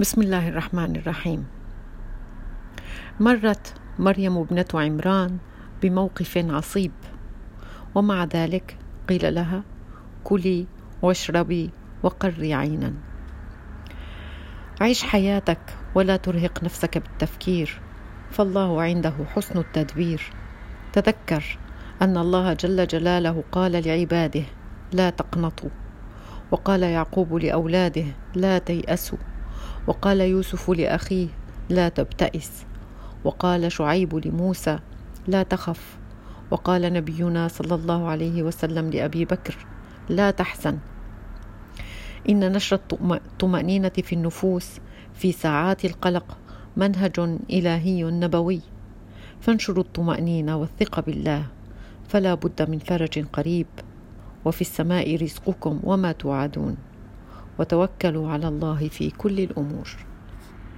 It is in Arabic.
بسم الله الرحمن الرحيم. مرت مريم ابنة عمران بموقف عصيب ومع ذلك قيل لها كلي واشربي وقري عينا. عيش حياتك ولا ترهق نفسك بالتفكير فالله عنده حسن التدبير. تذكر أن الله جل جلاله قال لعباده لا تقنطوا. وقال يعقوب لأولاده لا تيأسوا. وقال يوسف لأخيه لا تبتئس. وقال شعيب لموسى لا تخف. وقال نبينا صلى الله عليه وسلم لأبي بكر لا تحزن. إن نشر الطمأنينة في النفوس في ساعات القلق منهج إلهي نبوي. فانشروا الطمأنينة والثقة بالله فلا بد من فرج قريب. وفي السماء رزقكم وما توعدون. وتوكلوا على الله في كل الأمور.